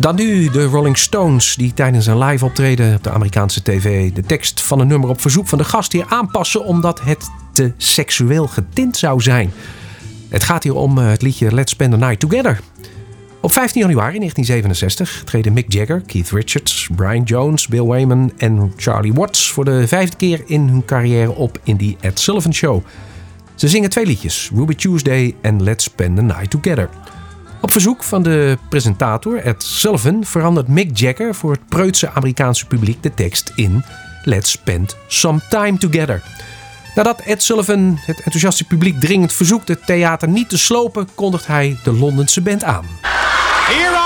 Dan nu de Rolling Stones, die tijdens een live optreden op de Amerikaanse tv de tekst van een nummer op verzoek van de gastheer aanpassen omdat het te seksueel getint zou zijn. Het gaat hier om eh, het liedje Let's Spend the Night Together. Op 15 januari 1967 treden Mick Jagger, Keith Richards, Brian Jones, Bill Wyman en Charlie Watts voor de vijfde keer in hun carrière op in die Ed Sullivan Show. Ze zingen twee liedjes, Ruby Tuesday en Let's Spend the Night Together. Op verzoek van de presentator Ed Sullivan verandert Mick Jagger voor het preutse Amerikaanse publiek de tekst in Let's Spend Some Time Together. Nadat Ed Sullivan het enthousiaste publiek dringend verzoekt het theater niet te slopen, kondigt hij de Londense band aan. Here